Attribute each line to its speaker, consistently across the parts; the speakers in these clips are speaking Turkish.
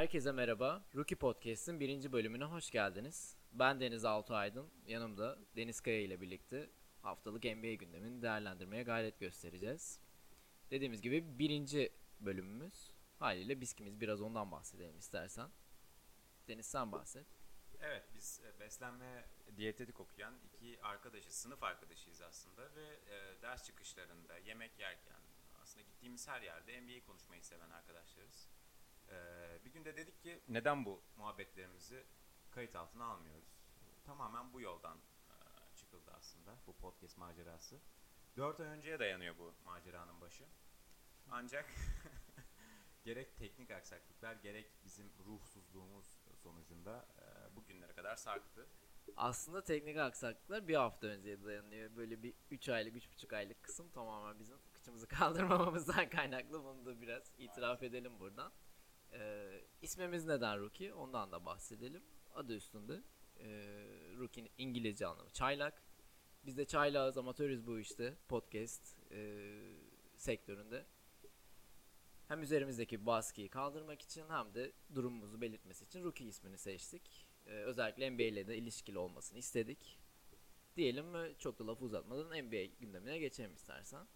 Speaker 1: Herkese merhaba. Rookie Podcast'in birinci bölümüne hoş geldiniz. Ben Deniz Altuaydın. Yanımda Deniz Kaya ile birlikte haftalık NBA gündemini değerlendirmeye gayret göstereceğiz. Dediğimiz gibi birinci bölümümüz. Haliyle biz kimiz biraz ondan bahsedelim istersen. Deniz sen bahset.
Speaker 2: Evet biz e, beslenme diyetetik okuyan iki arkadaşız, sınıf arkadaşıyız aslında ve e, ders çıkışlarında, yemek yerken aslında gittiğimiz her yerde NBA konuşmayı seven arkadaşlarız. E, bir günde dedik ki neden bu muhabbetlerimizi kayıt altına almıyoruz? Tamamen bu yoldan e, çıkıldı aslında bu podcast macerası. Dört ay önceye dayanıyor bu maceranın başı. Ancak gerek teknik aksaklıklar gerek bizim ruhsuzluğumuz sonucunda e, bugünlere kadar sarktı.
Speaker 1: Aslında teknik aksaklıklar bir hafta önceye dayanıyor. Böyle bir 3 aylık, 3,5 aylık kısım tamamen bizim kıçımızı kaldırmamamızdan kaynaklı. Bunu da biraz itiraf edelim buradan. Ee, ismimiz neden Rookie? Ondan da bahsedelim. Adı üstünde. Ee, Rookie'nin İngilizce anlamı çaylak. Biz de çaylağız, amatörüz bu işte. Podcast e, sektöründe. Hem üzerimizdeki baskıyı kaldırmak için hem de durumumuzu belirtmesi için Rookie ismini seçtik. Ee, özellikle NBA ile de ilişkili olmasını istedik. Diyelim ve çok da lafı uzatmadan NBA gündemine geçelim istersen.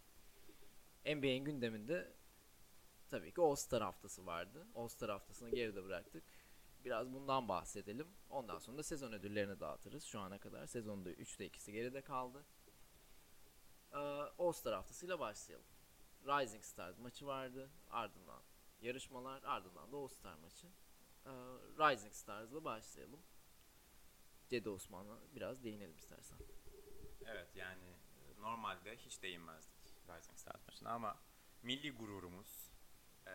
Speaker 1: NBA'in gündeminde tabii ki All-Star haftası vardı. All-Star haftasını geride bıraktık. Biraz bundan bahsedelim. Ondan sonra da sezon ödüllerini dağıtırız. Şu ana kadar sezonda 3'te 2'si geride kaldı. Ee, All-Star haftasıyla başlayalım. Rising Stars maçı vardı. Ardından yarışmalar, ardından da All-Star maçı. Ee, Rising Stars'la başlayalım. Cedi Osman'la biraz değinelim istersen.
Speaker 2: Evet yani e, normalde hiç değinmezdik Rising Stars maçına ama milli gururumuz, e,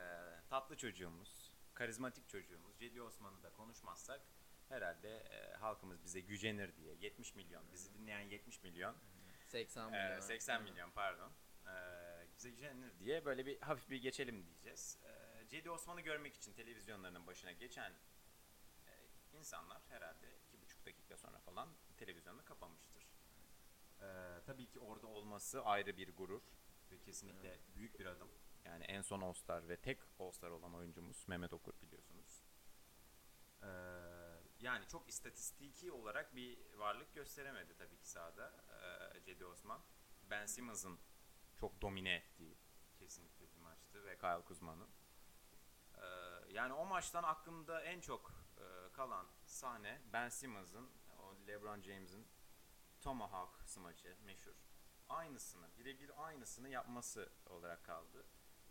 Speaker 2: tatlı çocuğumuz, karizmatik çocuğumuz Cedi Osman'ı da konuşmazsak herhalde e, halkımız bize gücenir diye 70 milyon, bizi dinleyen 70 milyon,
Speaker 1: 80
Speaker 2: e,
Speaker 1: milyon.
Speaker 2: 80 milyon pardon, e, bize gücenir diye böyle bir hafif bir geçelim diyeceğiz. E, Cedi Osman'ı görmek için televizyonlarının başına geçen e, insanlar herhalde iki buçuk dakika sonra falan televizyonu kapamıştır. Ee, tabii ki orada olması ayrı bir gurur ve kesinlikle büyük bir adım. Yani en son All-Star ve tek All-Star olan oyuncumuz Mehmet Okur biliyorsunuz. Ee, yani çok istatistiki olarak bir varlık gösteremedi tabii ki sahada ee, Cedi Osman. Ben Simmons'ın çok domine ettiği kesinlikle bir maçtı ve Kyle Kuzma'nın. Ee, yani o maçtan aklımda en çok e, kalan sahne Ben Simmons'ın, o LeBron James'in Tomahawk smacı meşhur. Aynısını, birebir aynısını yapması olarak kaldı.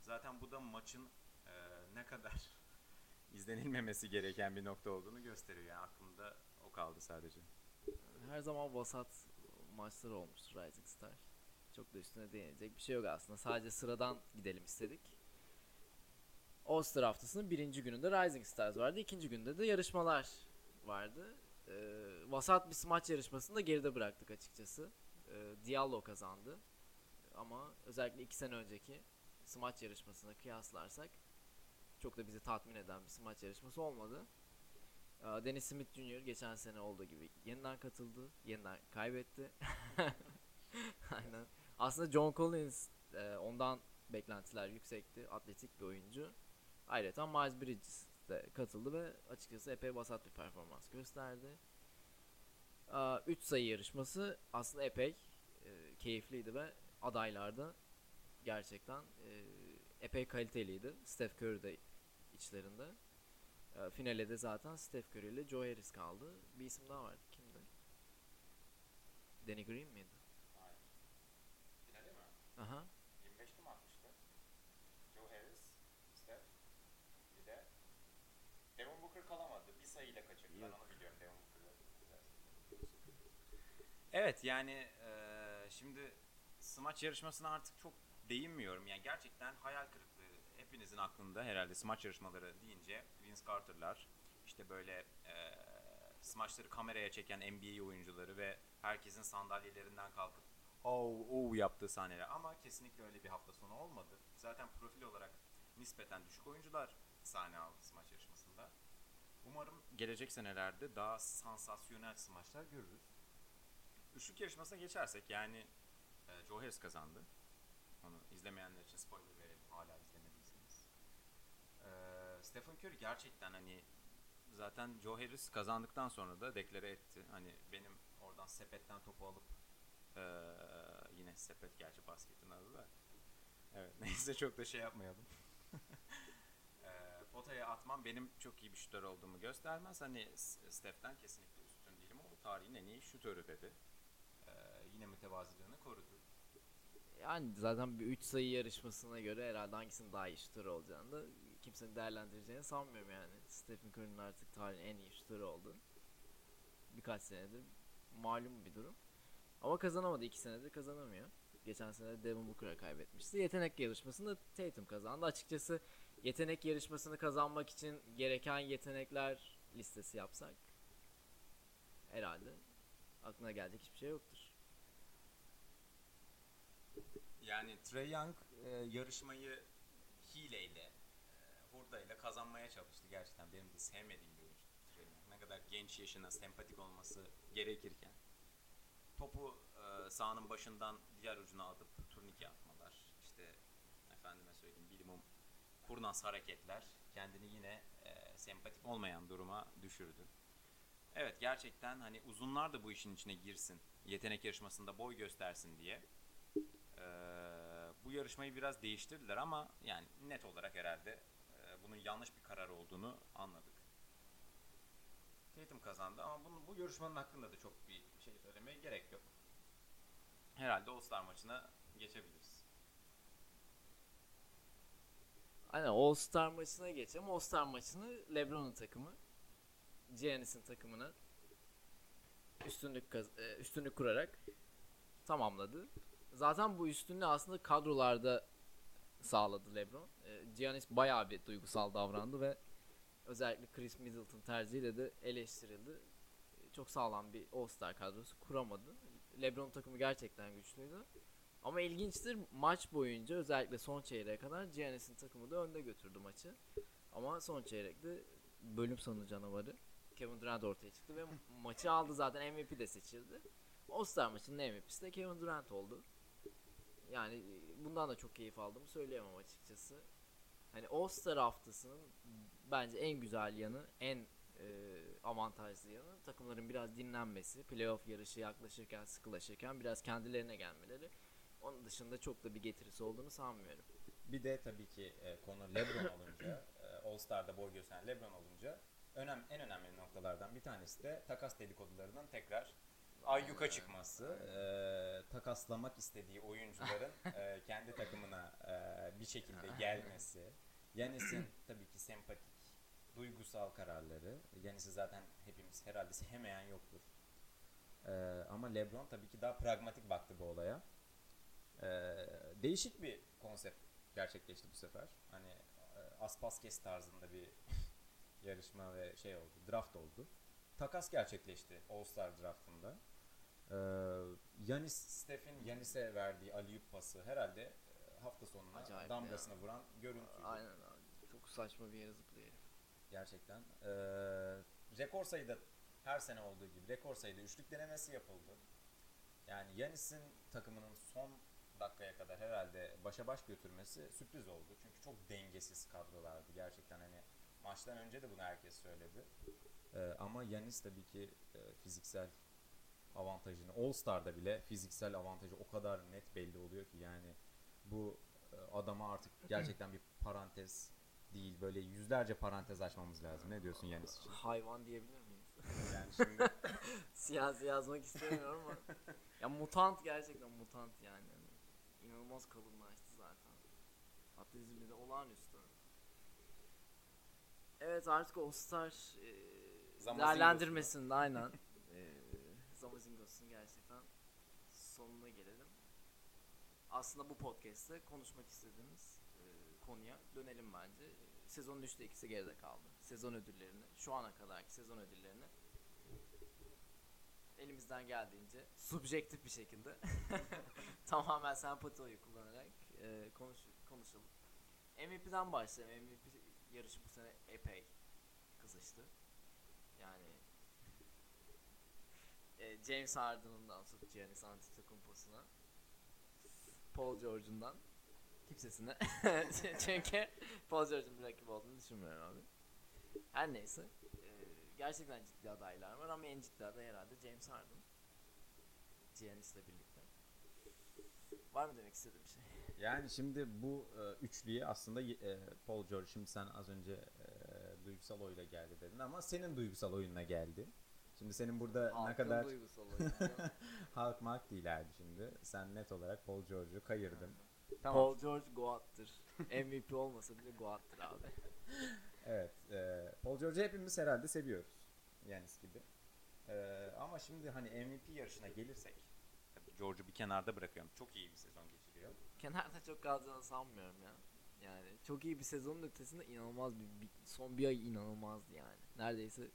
Speaker 2: Zaten bu da maçın e, ne kadar izlenilmemesi gereken bir nokta olduğunu gösteriyor. Yani aklımda o kaldı sadece.
Speaker 1: Her zaman vasat maçlar olmuş Rising Star. Çok da üstüne değinecek bir şey yok aslında. Sadece sıradan gidelim istedik. All-Star haftasının birinci gününde Rising Stars vardı. ikinci günde de yarışmalar vardı. Ee, vasat bir smaç yarışmasını da geride bıraktık açıkçası. Ee, Diallo kazandı. Ama özellikle iki sene önceki smaç yarışmasına kıyaslarsak çok da bizi tatmin eden bir smaç yarışması olmadı. Ee, Dennis Smith Jr. geçen sene olduğu gibi yeniden katıldı. Yeniden kaybetti. Aynen. Aslında John Collins e, ondan beklentiler yüksekti. Atletik bir oyuncu. Ayrıca Miles Bridges de katıldı ve açıkçası epey vasat bir performans gösterdi. 3 sayı yarışması aslında epey e, keyifliydi ve adaylarda gerçekten e, epey kaliteliydi. Steph Curry de içlerinde. E, finale de zaten Steph Curry ile Joe Harris kaldı. Bir isim daha vardı. Kimdi? Danny Green miydi?
Speaker 2: Hayır. Finale mi?
Speaker 1: Aha.
Speaker 2: 25'te mi atmıştı? Joe Harris, Steph, bir de Devin Booker kalamadı. Bir sayıyla kaçırdı. Ben onu biliyorum Devin Booker'ı. Evet yani eee, şimdi smaç yarışmasına artık çok değinmiyorum. Yani gerçekten hayal kırıklığı hepinizin aklında herhalde smaç yarışmaları deyince Vince Carter'lar işte böyle eee smaçları kameraya çeken NBA oyuncuları ve herkesin sandalyelerinden kalkıp oh, oh yaptığı sahneler ama kesinlikle öyle bir hafta sonu olmadı. Zaten profil olarak nispeten düşük oyuncular sahne aldı smaç yarışmasında. Umarım gelecek senelerde daha sansasyonel smaçlar görürüz. Üçlük yarışmasına geçersek yani e, Joe Harris kazandı. Onu izlemeyenler için spoiler verelim hala izlemediyseniz. E, Stephen Curry gerçekten hani zaten Joe Harris kazandıktan sonra da deklare etti. Hani benim oradan sepetten topu alıp eee, yine sepet gerçi basketin adı da. Evet neyse çok da şey yapmayalım. Eee potaya atmam benim çok iyi bir şutör olduğumu göstermez. Hani Steph'ten kesinlikle üstün değilim. O tarihin en iyi şutörü dedi. Eee, yine mütevazılığını korudu.
Speaker 1: Yani zaten bir 3 sayı yarışmasına göre herhalde hangisinin daha iyi şutör olacağını da kimsenin değerlendireceğini sanmıyorum yani. Stephen Curry'nin artık tarihin en iyi şutörü oldu. Birkaç senedir malum bir durum. Ama kazanamadı 2 senedir kazanamıyor. Geçen sene de Devin Booker'a kaybetmişti. Yetenek yarışmasında Tatum kazandı. Açıkçası yetenek yarışmasını kazanmak için gereken yetenekler listesi yapsak herhalde aklına gelecek hiçbir şey yoktur.
Speaker 2: Yani Trey Young e, yarışmayı hileyle, e, hurdayla kazanmaya çalıştı. Gerçekten benim de sevmediğim bir oyuncu Trey Young. Ne kadar genç yaşına sempatik olması gerekirken. Topu e, sahanın başından diğer ucuna atıp turnike atmalar. İşte efendime söyleyeyim bilimum kurnaz hareketler kendini yine e, sempatik olmayan duruma düşürdü. Evet gerçekten hani uzunlar da bu işin içine girsin. Yetenek yarışmasında boy göstersin diye. Ee, bu yarışmayı biraz değiştirdiler ama yani net olarak herhalde e, bunun yanlış bir karar olduğunu anladık. Tatum kazandı ama bunun, bu yarışmanın hakkında da çok bir şey söylemeye gerek yok. Herhalde All-Star maçına geçebiliriz.
Speaker 1: Aynen All Star maçına geçelim. All Star maçını LeBron'un takımı Giannis'in takımına üstünlük e, üstünlük kurarak tamamladı. Zaten bu üstünlüğü aslında kadrolarda sağladı LeBron. E, Giannis bayağı bir duygusal davrandı ve özellikle Chris Middleton tercihiyle de eleştirildi. E, Çok sağlam bir All Star kadrosu kuramadı. LeBron takımı gerçekten güçlüydü. Ama ilginçtir maç boyunca özellikle son çeyreğe kadar Giannis'in takımı da önde götürdü maçı. Ama son çeyrekte bölüm sonu canavarı Kevin Durant ortaya çıktı ve maçı aldı zaten MVP de seçildi. All-Star maçının MVP'si de Kevin Durant oldu. Yani e, bundan da çok keyif aldığımı söyleyemem açıkçası. Hani All-Star haftasının bence en güzel yanı, en e, avantajlı yanı takımların biraz dinlenmesi, playoff yarışı yaklaşırken, sıkılaşırken biraz kendilerine gelmeleri. Onun dışında çok da bir getirisi olduğunu sanmıyorum.
Speaker 2: Bir de tabii ki e, konu LeBron olunca, e, All-Star'da boy gösteren LeBron olunca önem, en önemli noktalardan bir tanesi de takas dedikodularının tekrar ayyuka çıkması. E, takaslamak istediği oyuncuların e, kendi takımına e, bir şekilde gelmesi. Yanis'in tabii ki sempatik, duygusal kararları. Yanis'i zaten hepimiz herhalde sevmeyen yoktur. E, ama LeBron tabii ki daha pragmatik baktı bu olaya. E, değişik bir konsept gerçekleşti bu sefer. Hani e, aspas kes tarzında bir yarışma ve şey oldu, draft oldu. Takas gerçekleşti All-Star draftında. Ee, Yanis, Steph'in Yanis'e verdiği alley pası herhalde e, hafta sonuna
Speaker 1: Acayip
Speaker 2: damgasını vuran görüntüydü.
Speaker 1: Aynen abi. Çok saçma bir yere zıplıyor.
Speaker 2: Gerçekten. Ee, rekor sayıda her sene olduğu gibi rekor sayıda üçlük denemesi yapıldı. Yani Yanis'in takımının son dakikaya kadar herhalde başa baş götürmesi sürpriz oldu. Çünkü çok dengesiz kadrolardı. Gerçekten hani maçtan önce de bunu herkes söyledi. Ee, ama Yanis tabii ki e, fiziksel avantajını All Star'da bile fiziksel avantajı o kadar net belli oluyor ki yani bu e, adama artık gerçekten bir parantez değil böyle yüzlerce parantez açmamız lazım. Ne diyorsun Yanis için?
Speaker 1: Hayvan diyebilir miyiz?
Speaker 2: Yani şimdi
Speaker 1: Siyasi yazmak istemiyorum ama. ya mutant gerçekten mutant yani. Hani inanılmaz kalınlaştı zaten. Atletizmde de olağanüstü. Evet artık All Star e, değerlendirmesinde aynen. Zamazingos'un gerçekten sonuna gelelim. Aslında bu podcast'te konuşmak istediğimiz e, konuya dönelim bence. Sezonun 3'te ikisi geride kaldı. Sezon ödüllerini, şu ana kadarki sezon ödüllerini elimizden geldiğince subjektif bir şekilde tamamen sempati oyu kullanarak e, konuş, konuşalım. MVP'den başlayalım. MVP yarışı bu sene epey kızıştı. Yani e, James Harden'ından tut Giannis Antetokounmpo'suna Paul George'undan kimsesine çünkü Paul George'un bir rakip olduğunu düşünmüyorum abi. Her neyse. e, gerçekten ciddi adaylar var ama en ciddi aday herhalde James Harden. Giannis'le birlikte. Var mı demek istediğim bir şey?
Speaker 2: Yani şimdi bu e, üçlüye aslında e, Paul George şimdi sen az önce e, duygusal oyla geldi dedin ama senin duygusal oyununa geldi. Şimdi senin burada ne
Speaker 1: Halkın
Speaker 2: kadar
Speaker 1: değil mi?
Speaker 2: halk mark değillerdi şimdi. Sen net olarak Paul George'u kayırdın.
Speaker 1: Paul George Goat'tır. MVP olmasa bile Goat'tır abi.
Speaker 2: Evet. E, Paul George'u hepimiz herhalde seviyoruz. Yanis gibi. E, ama şimdi hani MVP yarışına gelirsek tabii George'u bir kenarda bırakıyorum. Çok iyi bir sezon geçiriyor.
Speaker 1: Kenarda çok kalacağını sanmıyorum ya. Yani çok iyi bir sezonun ötesinde inanılmaz bir, bir- son bir ay inanılmazdı yani. Neredeyse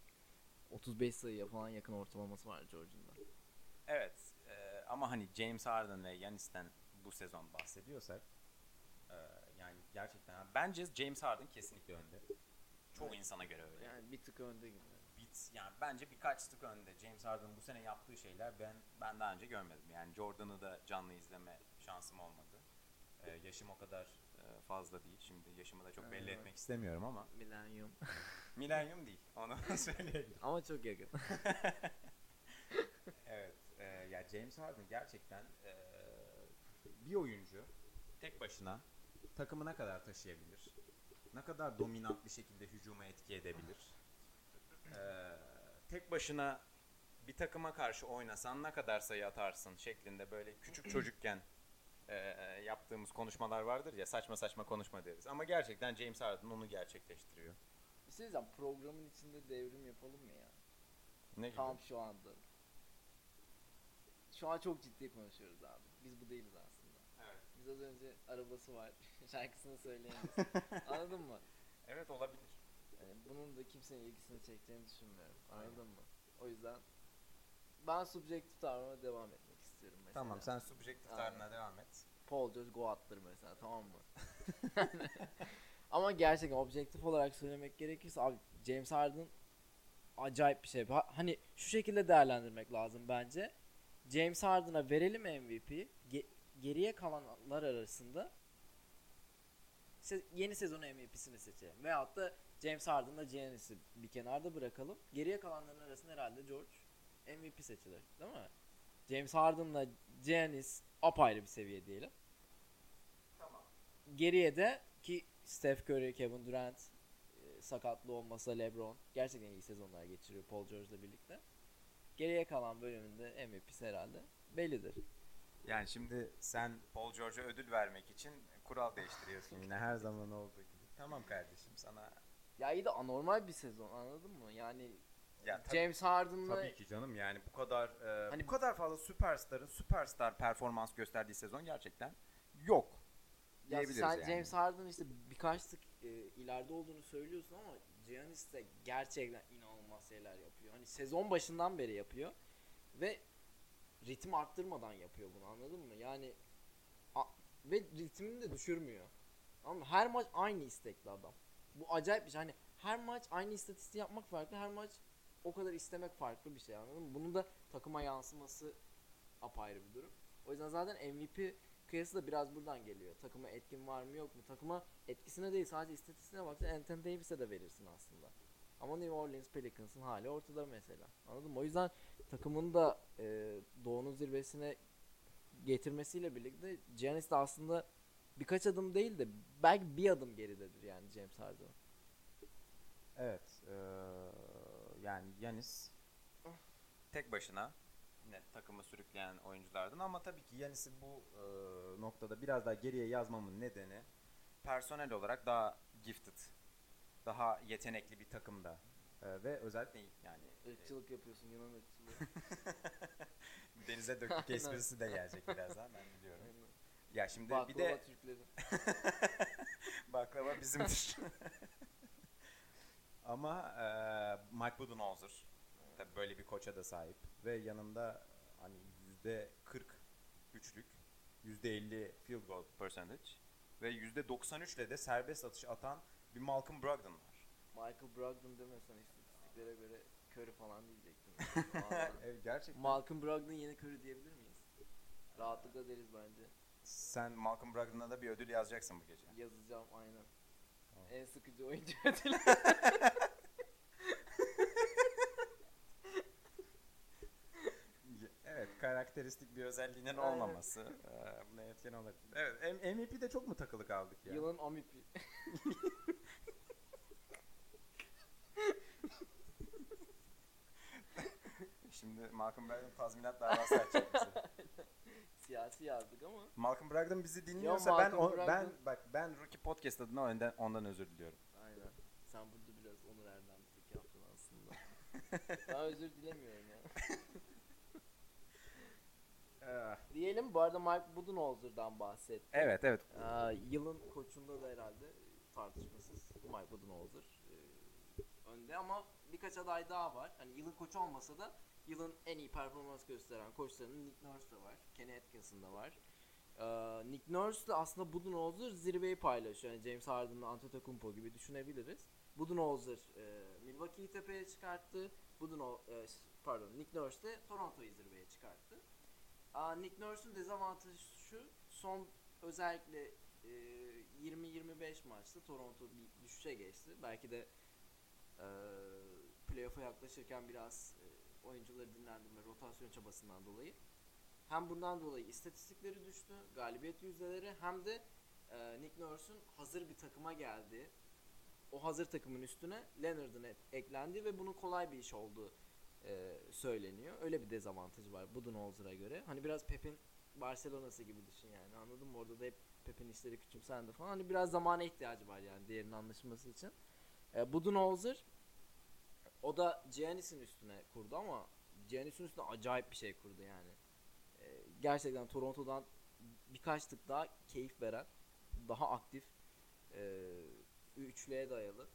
Speaker 1: 35 sayıya falan yakın ortalaması var George'un da.
Speaker 2: Evet e, ama hani James Harden ve Yanis'ten bu sezon bahsediyorsak e, yani gerçekten bence James Harden kesinlikle önde. Çoğu insana göre öyle.
Speaker 1: Yani bir tık önde gibi.
Speaker 2: Bit yani bence birkaç tık önde. James Harden bu sene yaptığı şeyler ben ben daha önce görmedim. Yani Jordan'ı da canlı izleme şansım olmadı. E, yaşım o kadar fazla değil. Şimdi yaşımı da çok belli
Speaker 1: Evet.
Speaker 2: etmek istemiyorum ama
Speaker 1: Millennium.
Speaker 2: milenyum değil. Onu söyleyebilirim.
Speaker 1: Ama çok yakın.
Speaker 2: Evet. E, ya James Harden gerçekten e, bir oyuncu tek başına takımına kadar taşıyabilir. Ne kadar dominant bir şekilde hücuma etki edebilir. E, tek başına bir takıma karşı oynasan ne kadar sayı atarsın şeklinde böyle küçük çocukken e, yaptığımız konuşmalar vardır ya saçma saçma konuşma deriz. Ama gerçekten James Harden onu gerçekleştiriyor.
Speaker 1: bir şey programın içinde devrim yapalım mı ya?
Speaker 2: Ne gibi?
Speaker 1: Tam şu anda. Şu an çok ciddi konuşuyoruz abi. Biz bu değiliz aslında.
Speaker 2: Evet.
Speaker 1: Biz az önce arabası var. Şarkısını söyleyemeyiz. Anladın mı?
Speaker 2: Evet olabilir.
Speaker 1: Yani bunun da kimsenin ilgisini çekeceğini düşünmüyorum. Anladın mı? O yüzden ben subjektif tavrıma devam etmek istiyorum mesela.
Speaker 2: Tamam sen subjektif
Speaker 1: Aynen.
Speaker 2: tarzına devam et.
Speaker 1: Paul George Goat'tır mesela tamam mı? Ama gerçekten objektif olarak söylemek gerekirse abi James Harden acayip bir şey. Ha- Hani şu şekilde değerlendirmek lazım bence. James Harden'a verelim MVP. Ge- geriye kalanlar arasında se- yeni sezonun MVP'sini seçelim. Veyahut da James Harden'la Giannis'i bir kenarda bırakalım. Geriye kalanların arasında herhalde George MVP seçilir. Değil mi? James Harden'la Giannis apayrı bir seviye diyelim.
Speaker 2: Tamam.
Speaker 1: Geriye de ki Steph Curry, Kevin Durant e, sakatlı olmasa LeBron gerçekten iyi sezonlar geçiriyor Paul George'la birlikte. Geriye kalan bölümünde MVP'si herhalde bellidir.
Speaker 2: Yani şimdi sen Paul George'a ödül vermek için kural değiştiriyorsun yine her zaman olduğu gibi. Tamam kardeşim sana
Speaker 1: Ya iyi de anormal bir sezon anladın mı? Yani
Speaker 2: ya tabii,
Speaker 1: James Harden'la
Speaker 2: tabii ki canım yani bu kadar e,
Speaker 1: Hani-
Speaker 2: bu kadar fazla süperstarın süperstar performans gösterdiği sezon gerçekten yok.
Speaker 1: ya sen
Speaker 2: yani.
Speaker 1: James Harden işte birkaç tık e, ileride olduğunu söylüyorsun ama Giannis de gerçekten inanılmaz şeyler yapıyor. Hani sezon başından beri yapıyor ve ritim arttırmadan yapıyor bunu anladın mı? Yani a- ve ritmini de düşürmüyor. Ama her maç aynı istekli adam. Bu acayip bir şey. Hani her maç aynı istatistiği yapmak farklı. Her maç o kadar istemek farklı bir şey anladın mı? Bunun da takıma yansıması apayrı bir durum. O yüzden zaten MVP kıyası da biraz buradan geliyor. Takıma etkin var mı yok mu? Takıma etkisine değil sadece istatistiğine baksan Anthony Davis'e de verirsin aslında. Ama New Orleans Pelicans'ın hali ortada mesela. Anladın mı? O yüzden takımın da e, doğunun zirvesine getirmesiyle birlikte Giannis de aslında birkaç adım değil de belki bir adım geridedir yani James Harden.
Speaker 2: Evet. e, yani Yanis tek başına yine takımı sürükleyen oyunculardan ama tabii ki Yanis'i bu e, noktada biraz daha geriye yazmamın nedeni personel olarak daha gifted, daha yetenekli bir takımda E, ve özellikle yani
Speaker 1: Irkçılık yapıyorsun Yunan ırkçılığı.
Speaker 2: denize döktük
Speaker 1: Aynen.
Speaker 2: esprisi de gelecek birazdan ben biliyorum. Ya şimdi
Speaker 1: Baklava
Speaker 2: bir de
Speaker 1: Türklerin.
Speaker 2: baklava bizimdir. Ama e, Mike Budenholzer tabii böyle bir koça da sahip ve yanında hani yüzde 40 üçlük, yüzde 50 field goal percentage ve yüzde 93 ile de serbest atış atan bir Malcolm Brogdon var.
Speaker 1: Michael Brogdon demesen istatistiklere göre Curry falan diyecektim.
Speaker 2: Evet, gerçekten.
Speaker 1: Malcolm Brogdon yeni Curry diyebilir miyiz? Rahatlıkla deriz bence.
Speaker 2: Sen Malcolm Brogdon'a da bir ödül yazacaksın bu gece.
Speaker 1: Yazacağım aynen.
Speaker 2: Tamam.
Speaker 1: En sıkıcı oyuncu ödülü.
Speaker 2: özelliğinin
Speaker 1: Aynen.
Speaker 2: olmaması e, buna etken olabilir. Evet, MVP'de çok mu takılı kaldık ya?
Speaker 1: Yılın MVP.
Speaker 2: Şimdi Malcolm Brogdon tazminat davası açacak bize.
Speaker 1: Siyasi yazdık ama.
Speaker 2: Malcolm Brogdon bizi dinliyorsa ben
Speaker 1: Malcolm
Speaker 2: o- ben bak ben Rookie Podcast adına ondan, ondan özür diliyorum.
Speaker 1: Aynen. Sen burada biraz Onur Erdem'lik yaptın aslında. ben özür dilemiyorum ya. Diyelim bu arada Mike Budenholzer'dan bahsetti.
Speaker 2: Evet evet.
Speaker 1: Aa, yılın koçunda da herhalde tartışmasız Mike Budenholzer ee, önde ama birkaç aday daha var. Hani yılın koçu olmasa da yılın en iyi performans gösteren koçlarının Nick Nurse da var. Kenny Atkinson da var. Ee, Nick Nurse de aslında Budenholzer zirveyi paylaşıyor. Yani James Harden'la Antetokounmpo gibi düşünebiliriz. Budenholzer e, Milwaukee'yi tepeye çıkarttı. Budenhol e, pardon Nick Nurse de Toronto'yu zirveye çıkarttı. Aa, Nick Nurse'un dezavantajı şu. Son özellikle e, 20-25 maçta Toronto bir düşüşe geçti. Belki de e, playoff'a yaklaşırken biraz e, oyuncuları dinlendirme, rotasyon çabasından dolayı. Hem bundan dolayı istatistikleri düştü, galibiyet yüzdeleri hem de e, Nick Nurse'un hazır bir takıma geldi. O hazır takımın üstüne Leonard'ın eklendi ve bunun kolay bir iş olduğu e, söyleniyor. Öyle bir dezavantajı var Budenholzer'a göre. Hani biraz Pep'in Barcelona'sı gibi düşün yani anladın mı? Orada da hep Pep'in işleri küçümsendi falan. Hani biraz zamana ihtiyacı var yani diğerinin anlaşılması için. E, Budenholzer o da Giannis'in üstüne kurdu ama Giannis'in üstüne acayip bir şey kurdu yani. E, gerçekten Toronto'dan birkaç tık daha keyif veren, daha aktif, e, üçlüye dayalı,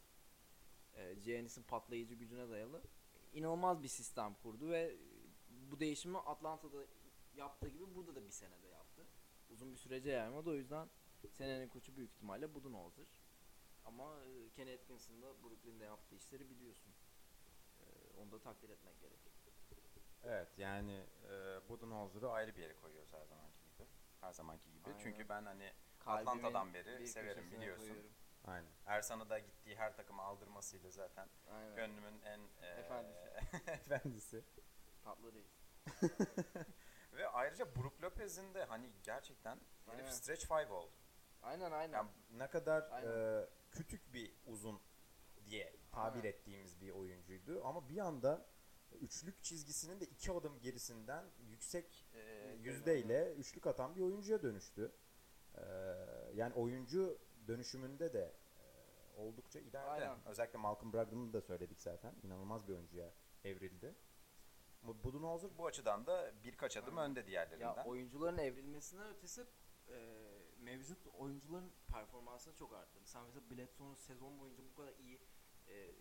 Speaker 1: e, Giannis'in patlayıcı gücüne dayalı inanılmaz bir sistem kurdu ve bu değişimi Atlanta'da yaptığı gibi burada da bir senede yaptı. Uzun bir sürece yaymadı o yüzden senenin koçu büyük ihtimalle Budenholzer. Ama e, Kenny Atkinson'ın da Brooklyn'de yaptığı işleri biliyorsun. E, onu da takdir etmek gerek.
Speaker 2: Evet yani e, Budenholzer'ı ayrı bir yere koyuyoruz her zamanki gibi. Her zamanki gibi.
Speaker 1: Aynen.
Speaker 2: Çünkü ben hani
Speaker 1: Kalbimin
Speaker 2: Atlanta'dan beri severim biliyorsun.
Speaker 1: koyuyorum.
Speaker 2: Aynen. Ersan'ı da gittiği her takımı aldırmasıyla zaten
Speaker 1: Aynen.
Speaker 2: gönlümün en e,
Speaker 1: Efendisi.
Speaker 2: efendisi.
Speaker 1: Tatlı değil.
Speaker 2: Ve ayrıca Brook Lopez'in de hani gerçekten herif
Speaker 1: Aynen.
Speaker 2: stretch five oldu.
Speaker 1: Aynen aynen.
Speaker 2: Yani ne kadar
Speaker 1: Aynen.
Speaker 2: e, küçük bir uzun diye tabir
Speaker 1: Aynen.
Speaker 2: ettiğimiz bir oyuncuydu ama bir anda üçlük çizgisinin de iki adım gerisinden yüksek e,
Speaker 1: Yüzdeyle,
Speaker 2: üçlük atan bir oyuncuya dönüştü. E, yani oyuncu dönüşümünde de oldukça ileride.
Speaker 1: Aynen.
Speaker 2: Özellikle Malcolm Brogdon'u da söyledik zaten. İnanılmaz bir oyuncuya evrildi. Bu Budenholzer bu açıdan da birkaç adım
Speaker 1: Aynen.
Speaker 2: önde diğerlerinden.
Speaker 1: Ya oyuncuların evrilmesinden ötesi e, mevcut oyuncuların performansını çok arttırdı. Sen mesela Bledsoe'nun sezon boyunca bu kadar iyi e,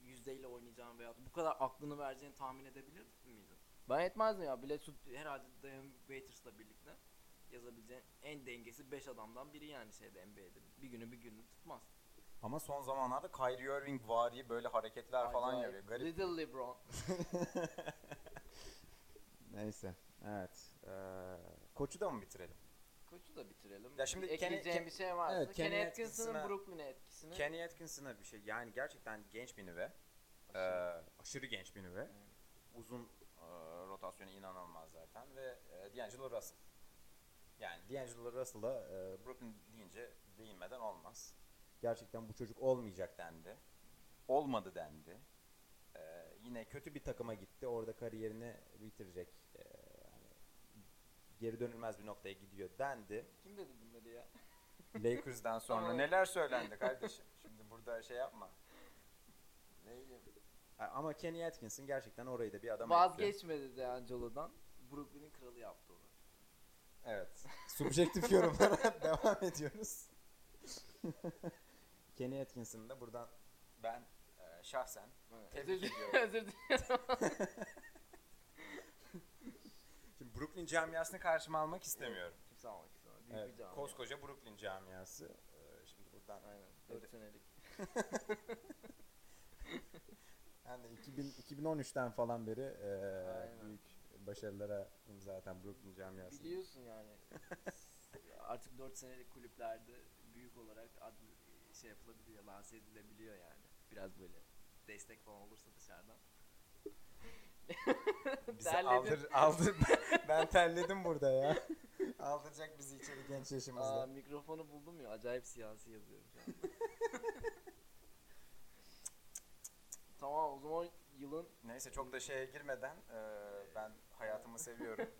Speaker 1: yüzdeyle oynayacağını veya bu kadar aklını vereceğini tahmin edebilir miydin? Ben etmezdim ya. Bledsoe herhalde Dion Waiters'la birlikte yazabileceğin en dengesi 5 adamdan biri yani şeyde NBA'de. Bir günü bir günü tutmaz.
Speaker 2: Ama son zamanlarda Kyrie Irving vari böyle hareketler falan
Speaker 1: Acayip.
Speaker 2: yapıyor. Garip.
Speaker 1: Little LeBron.
Speaker 2: Neyse. Evet. Ee, koçu da mı bitirelim?
Speaker 1: Koçu da bitirelim.
Speaker 2: Ya şimdi
Speaker 1: Ekleyeceğim
Speaker 2: Kenny-
Speaker 1: bir şey varsa.
Speaker 2: Evet,
Speaker 1: Kenny,
Speaker 2: Kenny
Speaker 1: Atkinson'ın Brooklyn'e etkisini.
Speaker 2: Kenny Atkinson'a bir şey. Yani gerçekten genç bir nüve. Ee,
Speaker 1: Aşırı.
Speaker 2: aşırı genç bir nüve. Uzun e, rotasyonu inanılmaz zaten ve e, D'Angelo Russell. Yani D'Angelo Russell'a e, Brooklyn deyince değinmeden olmaz. Gerçekten bu çocuk olmayacak dendi. Olmadı dendi. Ee, yine kötü bir takıma gitti. Orada kariyerini bitirecek. Ee, yani geri dönülmez bir noktaya gidiyor dendi.
Speaker 1: Kim dedi bunları ya?
Speaker 2: Lakers'dan sonra neler söylendi kardeşim. Şimdi burada şey yapma.
Speaker 1: Ne bileyim.
Speaker 2: Ama Kenny Atkinson gerçekten orayı da bir adam etti.
Speaker 1: Vazgeçmedi D'Angelo'dan. Brooklyn'in kralı yaptı onu.
Speaker 2: Evet. Subjektif yorumlara devam ediyoruz. Kenny Atkinson'ı da buradan ben e, şahsen Tebrik ediyorum.
Speaker 1: Özür dilerim.
Speaker 2: şimdi Brooklyn camiasını karşıma almak istemiyorum.
Speaker 1: Kimse almak istemez. Büyük
Speaker 2: Evet,
Speaker 1: bir
Speaker 2: koskoca Brooklyn camiası. E, Şimdi buradan
Speaker 1: Aynen. 4 senelik.
Speaker 2: de 2000, 2013'ten falan beri e,
Speaker 1: Aynen.
Speaker 2: büyük başarılara imza atan Brooklyn camiası.
Speaker 1: Biliyorsun yani. Artık 4 senelik kulüplerde büyük olarak ad, şey yapılabiliyor, lanse edilebiliyor yani. Biraz böyle destek falan olursa dışarıdan.
Speaker 2: Bizi
Speaker 1: Terledim.
Speaker 2: aldır, aldır. ben terledim burada ya. Aldıracak bizi içeri genç yaşımızda.
Speaker 1: Aa, mikrofonu buldum ya acayip siyasi yazıyorum şu an. tamam o zaman yılın
Speaker 2: Neyse çok da şeye girmeden e, ben hayatımı seviyorum.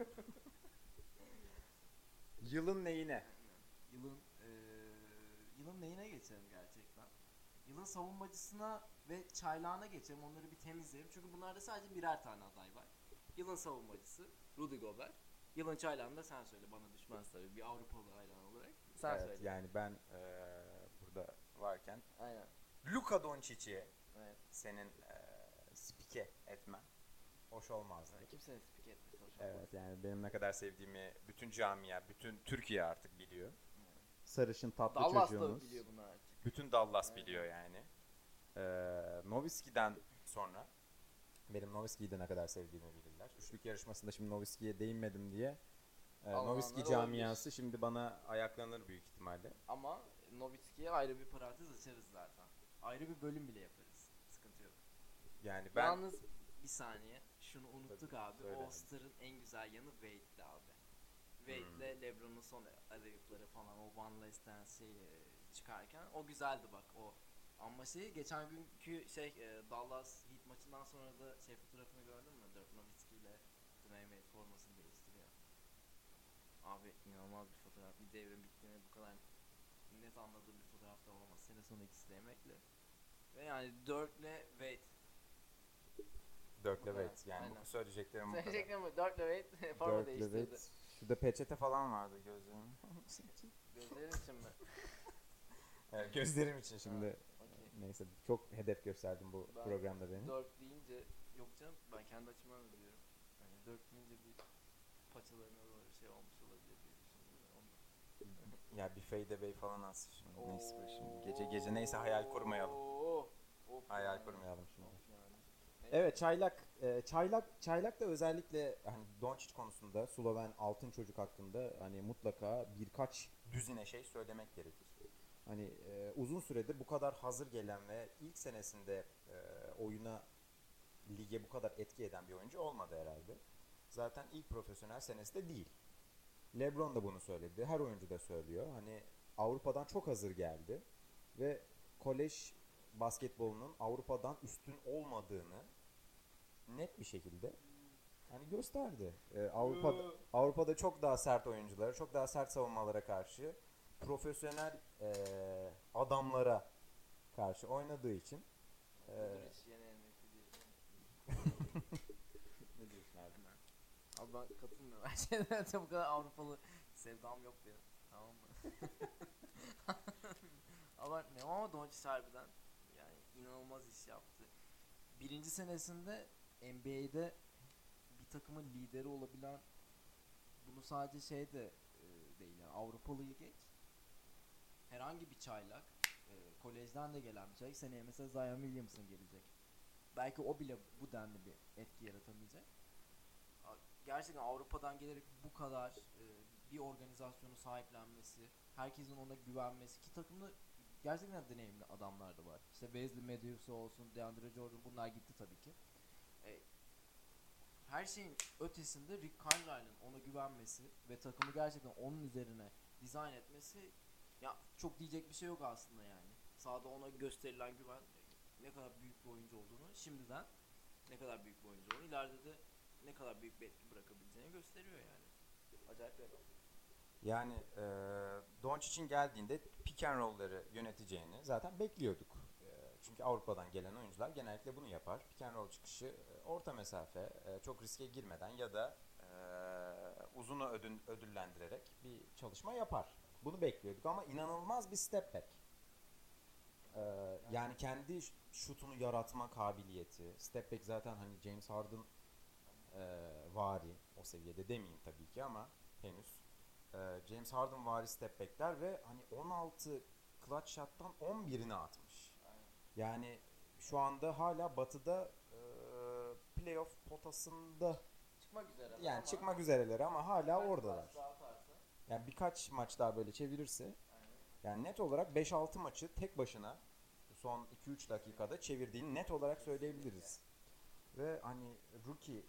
Speaker 2: Yılın neyine?
Speaker 1: yılın yılın neyine geçelim gerçekten? Yılın savunmacısına ve çaylağına geçelim. Onları bir temizleyelim. Çünkü bunlarda sadece birer tane aday var. Yılın savunmacısı Rudy Gobert. Yılın çaylağını da sen söyle. Bana düşmez tabii. Bir Avrupalı hayran olarak. Sen
Speaker 2: evet,
Speaker 1: söyle.
Speaker 2: yani ben e, burada varken
Speaker 1: Aynen.
Speaker 2: Luka Doncic'i
Speaker 1: Evet.
Speaker 2: senin e, spike etmen hoş olmazdı.
Speaker 1: Kimsenin spik etmesi hoş olmaz.
Speaker 2: Evet yani benim ne kadar sevdiğimi bütün camia, bütün Türkiye artık biliyor.
Speaker 3: Sarışın tatlı
Speaker 1: Dallas da
Speaker 3: çocuğumuz.
Speaker 1: biliyor bunu artık.
Speaker 2: Bütün Dallas biliyor yani. Ee, Nowitzki'den sonra benim Nowitzki'yi de ne kadar sevdiğimi bilirler. Üçlük yarışmasında şimdi Nowitzki'ye değinmedim diye e,
Speaker 1: Almanlar
Speaker 2: Nowitzki
Speaker 1: olabilir.
Speaker 2: camiası şimdi bana ayaklanır büyük ihtimalle.
Speaker 1: Ama Novitski'ye ayrı bir parantez açarız zaten. Ayrı bir bölüm bile yaparız. Sıkıntı yok.
Speaker 2: Yani ben
Speaker 1: Yalnız bir saniye şunu unuttuk
Speaker 2: Tabii,
Speaker 1: abi.
Speaker 2: söyle.
Speaker 1: En güzel yanı Wade'di abi. Wade'le
Speaker 2: Hmm.
Speaker 1: LeBron'un son adayıkları falan o One Last Dance şeyi çıkarken o güzeldi bak o. Ama şey geçen günkü şey e, Dallas Heat maçından sonra da şey fotoğrafını gördün mü? Dirk Nowitzki ile Dwayne Wade formasını değiştiriyor. Abi inanılmaz bir fotoğraf. Bir devrin bittiğini bu kadar net anladığım bir fotoğrafta olamaz. Sene sonu ikisi de emekli. Ve yani Dirk'le Wade
Speaker 2: Dirk'le. Wade yani
Speaker 1: Aynen.
Speaker 2: bu söyleyeceklerim bu kadar.
Speaker 1: Söyleyeceklerim bu. Dirk'le Wade forma
Speaker 2: Dirk'le
Speaker 1: değiştirdi.
Speaker 2: Wade. Şurada peçete falan vardı gözlerim.
Speaker 1: Gözlerin için mi?
Speaker 2: Evet, gözlerim için şimdi.
Speaker 1: Okey.
Speaker 2: Neyse çok hedef gösterdim bu
Speaker 1: Ben
Speaker 2: programda beni.
Speaker 1: Dirk deyince yok canım ben kendi açımdan da diyorum. Yani Dirk deyince bir paçalarına doğru şey olmuş olabilir diye Ondan.
Speaker 2: Ya bir fade away falan az şimdi. Neyse bak şimdi gece gece neyse hayal kurmayalım.
Speaker 1: Oo, of
Speaker 2: Hayal kurmayalım şimdi. Evet çaylak e, çaylak çaylak da özellikle hani Doncic konusunda Sloven altın çocuk hakkında hani mutlaka birkaç düzine şey söylemek gerekir. Hani e, uzun süredir bu kadar hazır gelen ve ilk senesinde e, oyuna lige bu kadar etki eden bir oyuncu olmadı herhalde. Zaten ilk profesyonel senesi de değil. LeBron da bunu söyledi. Her oyuncu da söylüyor. Hani Avrupa'dan çok hazır geldi ve kolej basketbolunun Avrupa'dan üstün olmadığını net bir şekilde hani gösterdi. Ee, Avrupa'da Avrupa'da çok daha sert oyunculara, çok daha sert savunmalara karşı profesyonel eee, adamlara karşı oynadığı için
Speaker 1: diye.
Speaker 2: ne diyorsun abi?
Speaker 1: Abi ben katılmıyorum. Her şeyden de bu kadar Avrupalı sevdam yok benim. Tamam mı? Abartmıyorum ama Doncic harbiden yani inanılmaz iş yaptı. Birinci senesinde NBA'de bir takımın lideri olabilen bunu sadece şey de e, değil yani Avrupalıyı geç. Herhangi bir çaylak e, kolejden de gelen bir çaylak seneye mesela Zion Williamson gelecek. Belki o bile bu denli bir etki yaratamayacak gerçekten Avrupa'dan gelerek bu kadar e, bir organizasyonu sahiplenmesi, herkesin ona güvenmesi ki takımda gerçekten deneyimli adamlar da var. İşte Wesley Matthews olsun, DeAndre Jordan bunlar gitti tabii ki. Her şeyin ötesinde Rick Carlisle'ın ona güvenmesi ve takımı gerçekten onun üzerine dizayn etmesi ya çok diyecek bir şey yok aslında yani. Sahada ona gösterilen güven ne kadar büyük bir oyuncu olduğunu şimdiden ne kadar büyük bir oyuncu olduğunu ileride de ne kadar büyük bir etki bırakabileceğini gösteriyor yani. Acayip bir.
Speaker 2: Yani e, Doncic'in geldiğinde pick and roll'ları yöneteceğini zaten bekliyorduk. Çünkü Avrupa'dan gelen oyuncular genellikle bunu yapar. Pick and roll çıkışı e, orta mesafe, e, çok riske girmeden ya da e, uzunu ödün, ödüllendirerek bir çalışma yapar. Bunu bekliyorduk ama inanılmaz bir step back. Yani kendi şutunu yaratma kabiliyeti. Step back zaten hani James Harden vari o seviyede demeyeyim tabii ki ama henüz James Harden vari step back'ler ve hani 16 clutch shot'tan 11'ini atmış. Yani şu anda hala batıda e, playoff potasında
Speaker 1: Çıkmak üzere.
Speaker 2: yani
Speaker 1: ama
Speaker 2: çıkmak üzereler ama hala oradalar. Yani birkaç maç daha böyle çevirirse
Speaker 1: aynen.
Speaker 2: yani net olarak 5-6 maçı tek başına son 2-3 dakikada çevirdiğini net olarak söyleyebiliriz. Ve hani rookie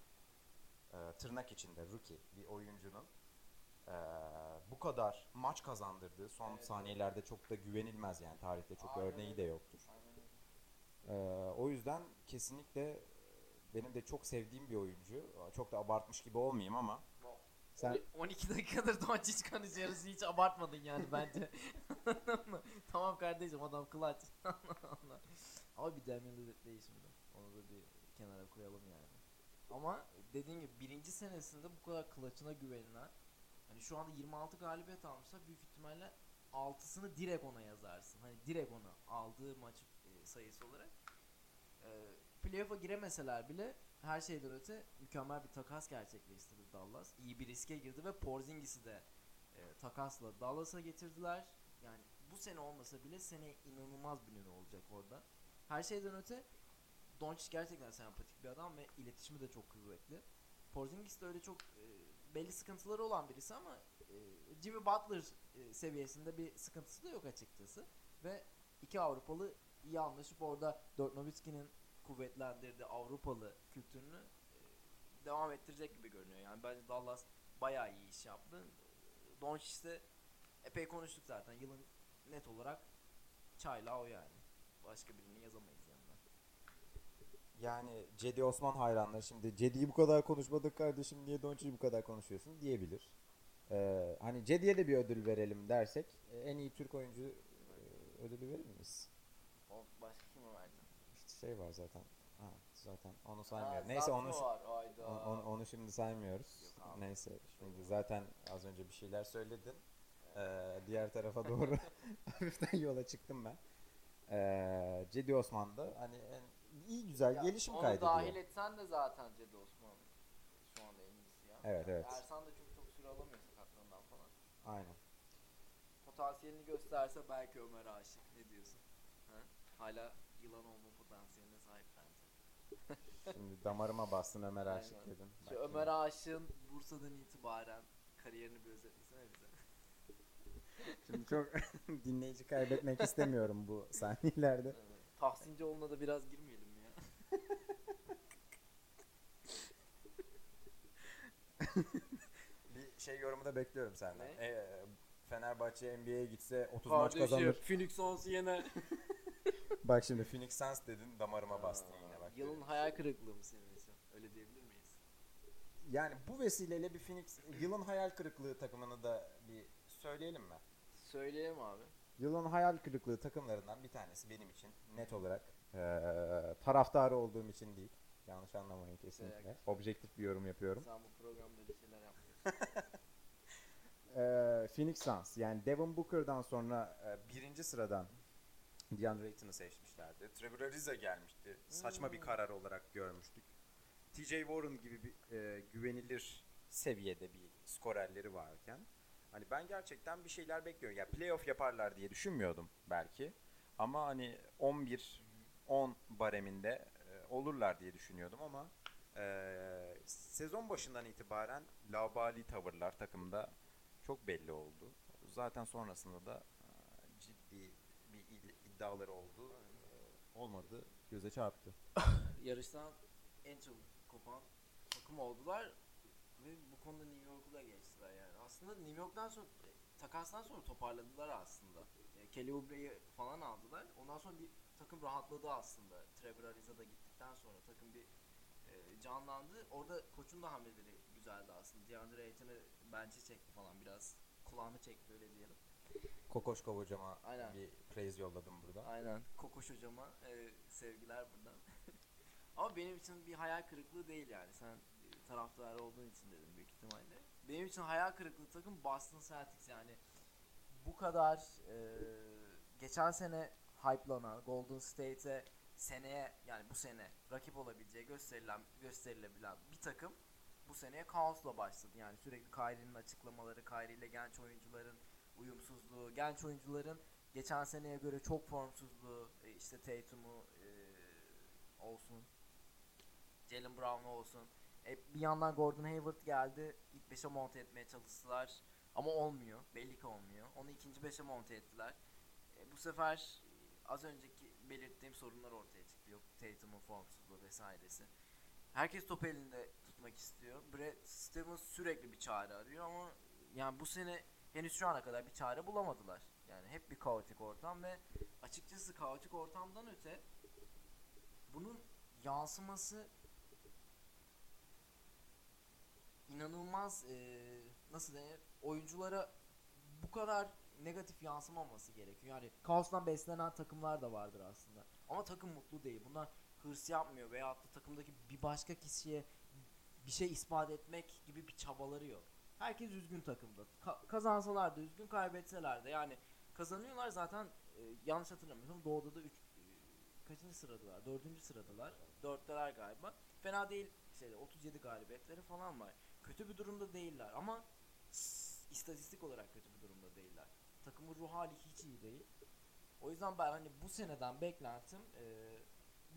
Speaker 2: e, tırnak içinde rookie bir oyuncunun e, bu kadar maç kazandırdığı son
Speaker 1: Evet.
Speaker 2: saniyelerde çok da güvenilmez yani tarihte çok
Speaker 1: Aynen
Speaker 2: örneği de yoktur. E, o yüzden kesinlikle benim de çok sevdiğim bir oyuncu. Çok da abartmış gibi olmayayım ama sen
Speaker 1: 12 dakikadır Doncic konuşuyoruz hiç abartmadın yani bence. Tamam kardeşim adam. Allah. Ama bir Damian Lillard şimdi. Onu da bir kenara koyalım yani. Ama dediğim gibi birinci senesinde bu kadar clutch'ına güvenilen hani şu anda 26 galibiyet almışsa büyük ihtimalle 6'sını direkt ona yazarsın. Hani direkt ona aldığı maç e, sayısı olarak. E, playoff'a giremeseler bile her şeyden öte mükemmel bir takas gerçekleştirdi Dallas. İyi bir riske girdi ve Porzingis'i de e, takasla Dallas'a getirdiler. Yani bu sene olmasa bile sene inanılmaz bir ünlü olacak orada. Her şeyden öte Doncic gerçekten sempatik bir adam ve iletişimi de çok kuvvetli. Porzingis de öyle çok e, belli sıkıntıları olan birisi ama e, Jimmy Butler e, seviyesinde bir sıkıntısı da yok açıkçası. Ve iki Avrupalı iyi anlaşıp orada Dirk Nowitzki'nin kuvvetlendirdiği Avrupalı kültürünü e, devam ettirecek gibi görünüyor. Yani bence Dallas bayağı iyi iş yaptı. Doncic epey konuştuk zaten. Yılın net olarak çayla o yani. Başka birini yazamayız yanına.
Speaker 2: Yani Cedi Osman hayranları şimdi Cedi'yi bu kadar konuşmadık kardeşim niye Doncic'i bu kadar konuşuyorsun diyebilir. Ee, hani Cedi'ye de bir ödül verelim dersek e, en iyi Türk oyuncu e, ödülü verir miyiz?
Speaker 1: O başka kime verdi?
Speaker 2: İşte şey var zaten. Ha, zaten onu saymıyorum.
Speaker 1: Ha,
Speaker 2: Neyse onu
Speaker 1: var.
Speaker 2: Onu, onu, onu şimdi saymıyoruz.
Speaker 1: Yok abi.
Speaker 2: Neyse şimdi zaten az önce bir şeyler söyledin. Ee, diğer tarafa doğru hafiften yola çıktım ben. Ee, Cedi Osman da hani en iyi güzel
Speaker 1: Ya,
Speaker 2: gelişim
Speaker 1: onu
Speaker 2: kaydediyor.
Speaker 1: dahil etsen de zaten Cedi Osman şu anda en iyisi ya.
Speaker 2: Evet, evet.
Speaker 1: Ersan da çok çok süre alamıyor sakatlığından falan.
Speaker 2: Aynen.
Speaker 1: Potansiyelini gösterse belki Ömer Aşık. Ne diyorsun? Ha? Hala yılan olma potansiyeline sahip bence.
Speaker 2: Şimdi damarıma bastın Ömer Aşık
Speaker 1: Aynen.
Speaker 2: dedin.
Speaker 1: Şu Ömer Aşık'ın Bursa'dan itibaren kariyerini bir özetlesene bize.
Speaker 2: Şimdi çok dinleyici kaybetmek istemiyorum bu sahnelerde.
Speaker 1: Evet. Tahsincioğlu'na da biraz girmeyelim mi ya?
Speaker 2: Bir şey yorumu da bekliyorum senden.
Speaker 1: Ne?
Speaker 2: E, Fenerbahçe NBA'ye gitse 30 maç kazanır.
Speaker 1: Phoenix Suns'u yener.
Speaker 2: Bak şimdi Phoenix Suns dedin damarıma bastın yine bak.
Speaker 1: Yılın hayal kırıklığı mı senin için? Öyle diyebilir miyiz?
Speaker 2: Yani bu vesileyle bir Phoenix yılın hayal kırıklığı takımını da bir söyleyelim mi?
Speaker 1: Söyleyelim abi.
Speaker 2: Yılın hayal kırıklığı takımlarından bir tanesi benim için net olarak eee taraftarı olduğum için değil. Yanlış anlamayın kesinlikle. Objektif bir yorum yapıyorum.
Speaker 1: Sen bu programda bir şeyler yapıyorsun.
Speaker 2: Eee Phoenix Suns yani Devin Booker'dan sonra e, birinci sıradan DeAndre Ayton'u seçmişlerdi. Trevor Ariza gelmişti. Saçma bir karar olarak görmüştük. TJ Warren gibi bir e, güvenilir seviyede bir skorerleri varken hani ben gerçekten bir şeyler bekliyorum. Ya playoff yaparlar diye düşünmüyordum belki. Ama hani 11 10 bareminde e, olurlar diye düşünüyordum ama e, sezon başından itibaren labali tavırlar takımda çok belli oldu. Zaten sonrasında da e, ciddi iddiaları oldu. E, olmadı. Göze çarptı.
Speaker 1: Yarıştan en çabuk kopan takım oldular ve bu konuda New York'u da geçtiler yani. Aslında New York'tan sonra takastan sonra toparladılar aslında. E, Kelly Oubre'yi falan aldılar. Ondan sonra bir takım rahatladı aslında. Trevor Ariza da gittikten sonra takım bir e, canlandı. Orada koçun da hamleleri güzeldi aslında. DeAndre Ayton'ı bench'e çekti falan biraz. Kulağını çekti öyle diyelim.
Speaker 2: Kokoşkov hocama
Speaker 1: Aynen.
Speaker 2: bir praise yolladım burada.
Speaker 1: Aynen. Kokoş hocama e, sevgiler buradan. Ama benim için bir hayal kırıklığı değil yani. Sen e, taraftarı olduğun için dedim büyük ihtimalle. Benim için hayal kırıklığı takım Boston Celtics yani. Bu kadar e, geçen sene hype'lanan Golden State'e seneye yani bu sene rakip olabileceği gösterilen gösterilebilen bir takım bu seneye kaosla başladı. Yani sürekli Kyrie'nin açıklamaları, Kyrie ile genç oyuncuların uyumsuzluğu, genç oyuncuların geçen seneye göre çok formsuzluğu, e, işte Tatum'u e, olsun, Jalen Brown'u olsun. E, bir yandan Gordon Hayward geldi, ilk 5'e monte etmeye çalıştılar ama olmuyor, belli ki olmuyor. Onu ikinci 5'e monte ettiler. E, bu sefer e, az önceki belirttiğim sorunlar ortaya çıktı. Yok Tatum'un formsuzluğu vesairesi. herkes top elinde tutmak istiyor. Brad Stevens sürekli bir çare arıyor ama yani bu sene henüz şu ana kadar bir çare bulamadılar. Yani hep bir kaotik ortam ve açıkçası kaotik ortamdan öte bunun yansıması inanılmaz eee, nasıl denir oyunculara bu kadar negatif yansımaması gerekiyor. Yani kaostan beslenen takımlar da vardır aslında. Ama takım mutlu değil. Bunlar hırs yapmıyor veya da takımdaki bir başka kişiye bir şey ispat etmek gibi bir çabaları yok. Herkes üzgün takımda. Ka- kazansalar da üzgün, kaybetseler de. Yani kazanıyorlar zaten e, yanlış hatırlamıyorsam Doğu'da da 3 kaçıncı sıradalar? Dördüncü sıradalar. Dörtteler galiba. Fena değil. Şeyde 37 galibiyetleri falan var. Kötü bir durumda değiller ama istatistik olarak kötü bir durumda değiller. Takımın ruh hali hiç iyi değil. O yüzden ben hani bu seneden beklentim e,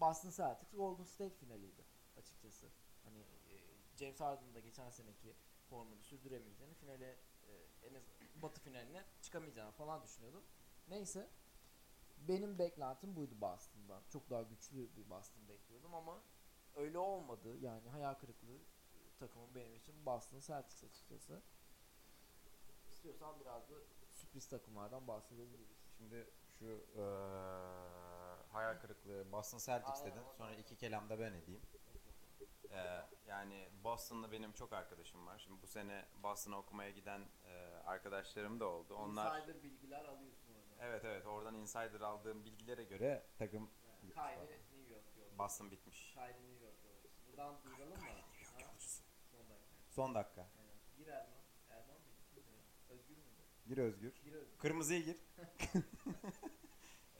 Speaker 1: Boston Celtics Golden State finaliydi açıkçası. Hani e, James Harden'ın da geçen seneki formunu sürdüremeyeceğini, finale e, en az Batı finaline çıkamayacağını falan düşünüyordum. Neyse. Benim beklentim buydu Boston'dan. Çok daha güçlü bir Boston bekliyordum ama öyle olmadı. Yani hayal kırıklığı e, takımın benim için Boston Celtics açıkçası. İstiyorsan biraz da sürpriz takımlardan bahsedebiliriz.
Speaker 4: Şimdi şu eee, hayal kırıklığı Boston Celtics
Speaker 1: Aynen,
Speaker 4: dedin. Sonra iki kelam da ben edeyim.
Speaker 2: Ee, yani Boston'da benim çok arkadaşım var. Şimdi bu sene Boston'a okumaya giden e, arkadaşlarım da oldu. Onlar
Speaker 1: Insider bilgiler alıyorsun orada.
Speaker 2: Evet evet oradan insider aldığım bilgilere göre
Speaker 4: takım
Speaker 1: Yani Kyrie New York yolcusu.
Speaker 2: Boston bitmiş.
Speaker 1: Kyrie New York yolcusu. Buradan duyuralım mı? Ha? Son dakika.
Speaker 4: son dakika.
Speaker 1: Aynen. Gir Erman. Erman? Kimdi? Özgür müydü?
Speaker 4: Gir Özgür.
Speaker 1: Gir Özgür.
Speaker 4: Kırmızıya gir.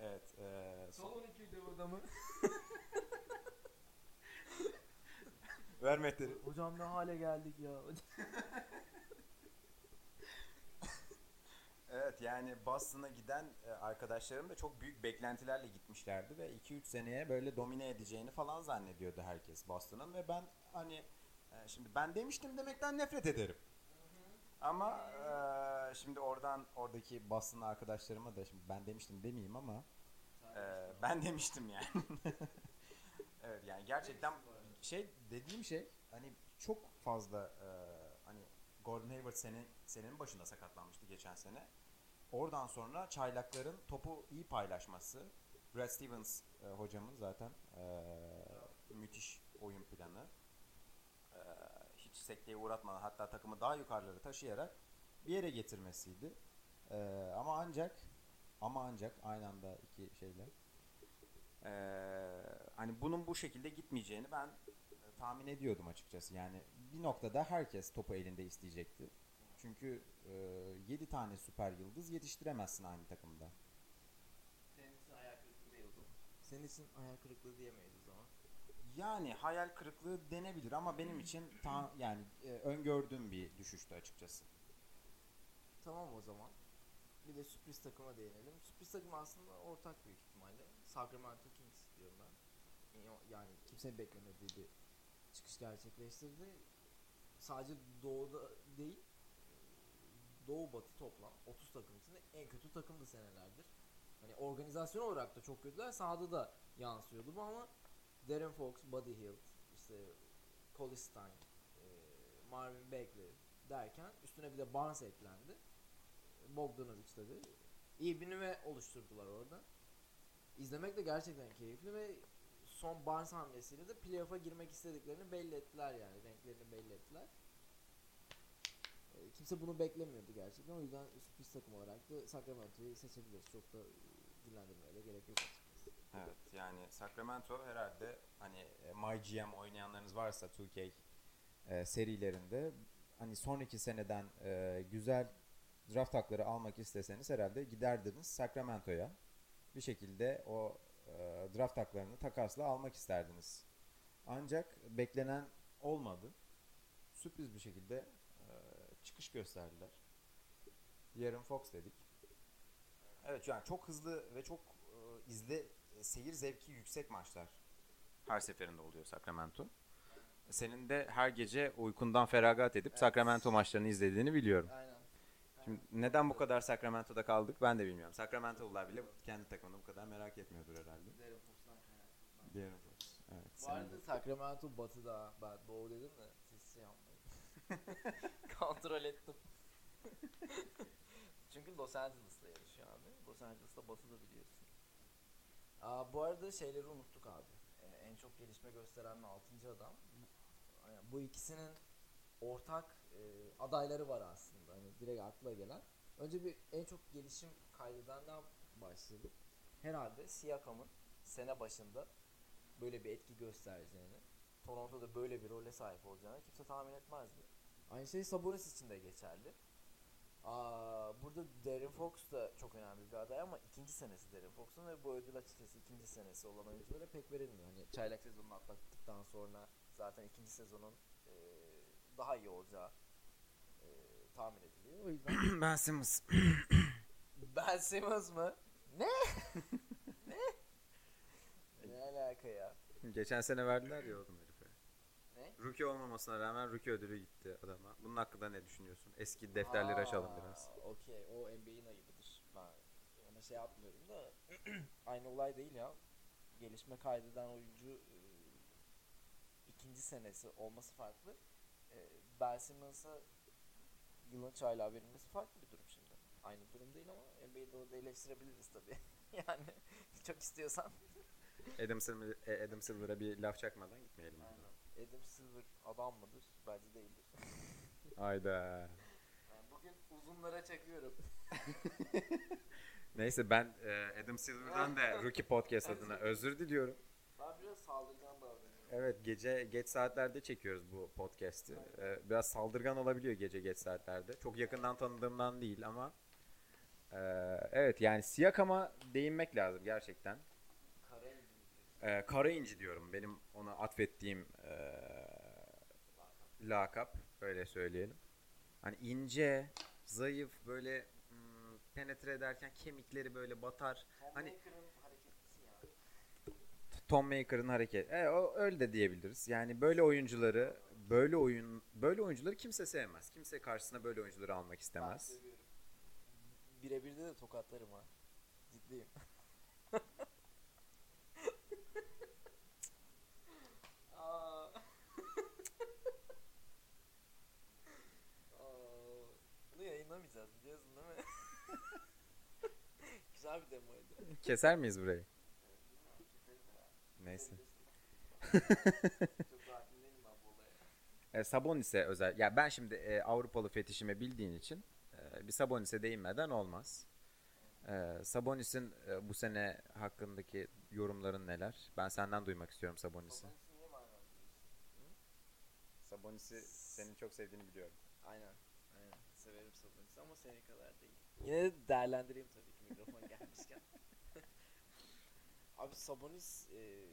Speaker 2: Evet. e, son-
Speaker 1: Son 12 idi burada mı?
Speaker 4: Ver Mehter'i.
Speaker 1: Hocam ne hale geldik ya.
Speaker 2: Evet yani Boston'a giden e, arkadaşlarım da çok büyük beklentilerle gitmişlerdi ve 2-3 seneye böyle domine edeceğini falan zannediyordu herkes Boston'ın ve ben hani e, şimdi ben demiştim demekten nefret ederim. Ama e, şimdi oradan oradaki Boston'lı arkadaşlarıma da şimdi ben demiştim demeyeyim ama e, ben demiştim yani. evet yani gerçekten
Speaker 4: Şey dediğim şey hani çok fazla eee, hani
Speaker 2: Gordon Hayward senin senenin başında sakatlanmıştı geçen sene. Oradan sonra çaylakların topu iyi paylaşması. Brad Stevens
Speaker 4: e, hocamın zaten eee,
Speaker 2: müthiş oyun planı. Ee, hiç sekteye uğratmadan hatta takımı daha yukarıları taşıyarak
Speaker 4: bir yere getirmesiydi. Eee, ama ancak ama ancak aynı anda iki şeyle
Speaker 2: ee, hani bunun bu şekilde gitmeyeceğini ben
Speaker 4: e, tahmin ediyordum açıkçası. Yani bir noktada herkes topu elinde isteyecekti. Çünkü 7 tane süper yıldız yetiştiremezsin aynı takımda.
Speaker 1: Senin için hayal kırıklığı değil o zaman. Senin için hayal kırıklığı diyemeyiz o zaman.
Speaker 2: yani hayal kırıklığı denebilir ama benim için
Speaker 4: Ta, yani e, öngördüğüm bir düşüştü açıkçası.
Speaker 1: Tamam o zaman. Bir de sürpriz takıma değinelim. Sürpriz takım aslında ortak büyük ihtimalle. Sacramento. Yani kimsenin beklemediği bir çıkış gerçekleştirdi. Sadece doğuda değil, doğu batı toplam 30 takım içinde en kötü takımdı senelerdir. Hani organizasyon olarak da çok kötüler. Sahada da yansıyordu bu ama Darren Fox, Buddy Hield, işte Colin Stein, e, Marvin Bagley derken üstüne bir de Barnes eklendi. Bogdanovic tabi. İyi bir nüve oluşturdular orada. İzlemek de gerçekten keyifli ve son Barnes hamlesiyle de playoff'a girmek istediklerini belli ettiler yani. Renklerini belli ettiler. E, Kimse bunu beklemiyordu gerçekten. O yüzden sürpriz takım olarak da Sacramento'yu seçebiliriz. Çok da e, dillendirmeye de gerek yok.
Speaker 2: Evet yani Sacramento herhalde hani e, MyGM oynayanlarınız varsa 2K
Speaker 4: e, serilerinde hani sonraki seneden e, güzel draft hakları almak isteseniz herhalde giderdiniz Sacramento'ya. Bir şekilde o draft haklarını takasla almak isterdiniz. Ancak beklenen olmadı. Sürpriz bir şekilde e, çıkış gösterdiler. Yarın Fox dedik.
Speaker 2: Evet yani çok hızlı ve çok e, izle e, seyir zevki yüksek maçlar her seferinde oluyor Sacramento. Senin de her gece uykundan feragat edip
Speaker 1: Evet.
Speaker 2: Sacramento maçlarını izlediğini biliyorum.
Speaker 1: Aynen.
Speaker 2: Şimdi neden bu kadar Sacramento'da kaldık ben de bilmiyorum. Sacramento'lular bile kendi takımını bu kadar merak etmiyordur herhalde.
Speaker 1: Darren Fox'tan kaynaklı.
Speaker 2: Diğer Evet.
Speaker 1: Bu arada Sacramento batıda. Ben doğu dedim de siz şey yapmayın. Kontrol ettim. Çünkü Los Angeles'ta yarışıyor abi. Los Angeles'ta batıda biliyorsun. Aa, bu arada şeyleri unuttuk abi. Ee, en çok gelişme gösteren 6. adam. Aynen, bu ikisinin ortak adayları var aslında. Hani direkt akla gelen. Önce bir en çok gelişim kaydedenden başlayalım. Herhalde Siakam'ın sene başında böyle bir etki göstereceğini, Toronto'da böyle bir role sahip olacağını kimse tahmin etmezdi. Aynı şey Sabonis için de geçerli. Aa, burada Darren Fox da çok önemli bir aday ama ikinci senesi Darren Fox'un ve bu ödül açıkçası ikinci senesi olan oyunculara pek verilmiyor. Hani çaylak sezonunu atlattıktan sonra zaten ikinci sezonun e, daha iyi olacağı e, tahmin ediliyor. O yüzden
Speaker 2: ben Simmons.
Speaker 1: Ben Simmons mı? Ne? ne? Ne alaka ya?
Speaker 2: Geçen sene verdiler ya oğlum herife.
Speaker 1: Ne?
Speaker 2: Rookie olmamasına rağmen rookie ödülü gitti adama. Bunun hakkında ne düşünüyorsun? Eski defterleri açalım
Speaker 1: Aa,
Speaker 2: biraz.
Speaker 1: Okey o NBA'in ayıbıdır. Ben ona şey yapmıyorum da aynı olay değil ya. Gelişme kaydeden oyuncu e, ikinci senesi olması farklı. E, Ben Simmons'a yılın çaylağı verilmesi farklı bir durum şimdi. Aynı durum değil ama NBA'de orada eleştirebiliriz tabii. yani çok istiyorsan.
Speaker 2: Adam, Silver, e, Adam Silver'a bir laf çakmadan gitmeyelim.
Speaker 1: Aynen. Adam Silver adam mıdır? Bence değildir.
Speaker 2: Ayda.
Speaker 1: Yani bugün uzunlara çekiyorum.
Speaker 2: Neyse ben e, Adam Silver'dan da Rookie Podcast adına özür diliyorum.
Speaker 1: Ben biraz saldırgan davranıyorum.
Speaker 2: Evet gece geç saatlerde çekiyoruz bu podcast'i. Ee, biraz saldırgan olabiliyor gece geç saatlerde. Çok yakından tanıdığımdan değil ama ee, evet yani Siakam'a değinmek lazım gerçekten.
Speaker 1: Kara inci
Speaker 2: Ee, kara inci diyorum benim ona atfettiğim ee, lakap öyle söyleyelim. Hani ince, zayıf böyle hmm, penetre ederken kemikleri böyle batar. Hani-. Tom Maker'ın hareket. E, o öyle de diyebiliriz. Yani böyle oyuncuları, böyle oyun, böyle oyuncuları kimse sevmez. Kimse karşısına böyle oyuncuları almak istemez.
Speaker 1: seviyorum. Birebirde de tokatlarım ha. Ciddiyim. Aa. Aa, Bunu yayınlamayacağız biliyorsun değil mi? Güzel bir demoydu.
Speaker 2: Keser miyiz burayı? Neyse. E, Sabonis'e özel. Ya ben şimdi e, Avrupalı fetişime bildiğin için e, bir Sabonis'e değinmeden olmaz. E, Sabonis'in e, bu sene hakkındaki yorumların neler? Ben senden duymak istiyorum Sabonis'i.
Speaker 1: Sabonis'i
Speaker 2: senin çok sevdiğini biliyorum.
Speaker 1: Aynen. Aynen. Severim Sabonis'i ama senin kadar değil. Yine de değerlendireyim tabii ki mikrofon gelmişken. Abi Sabonis e,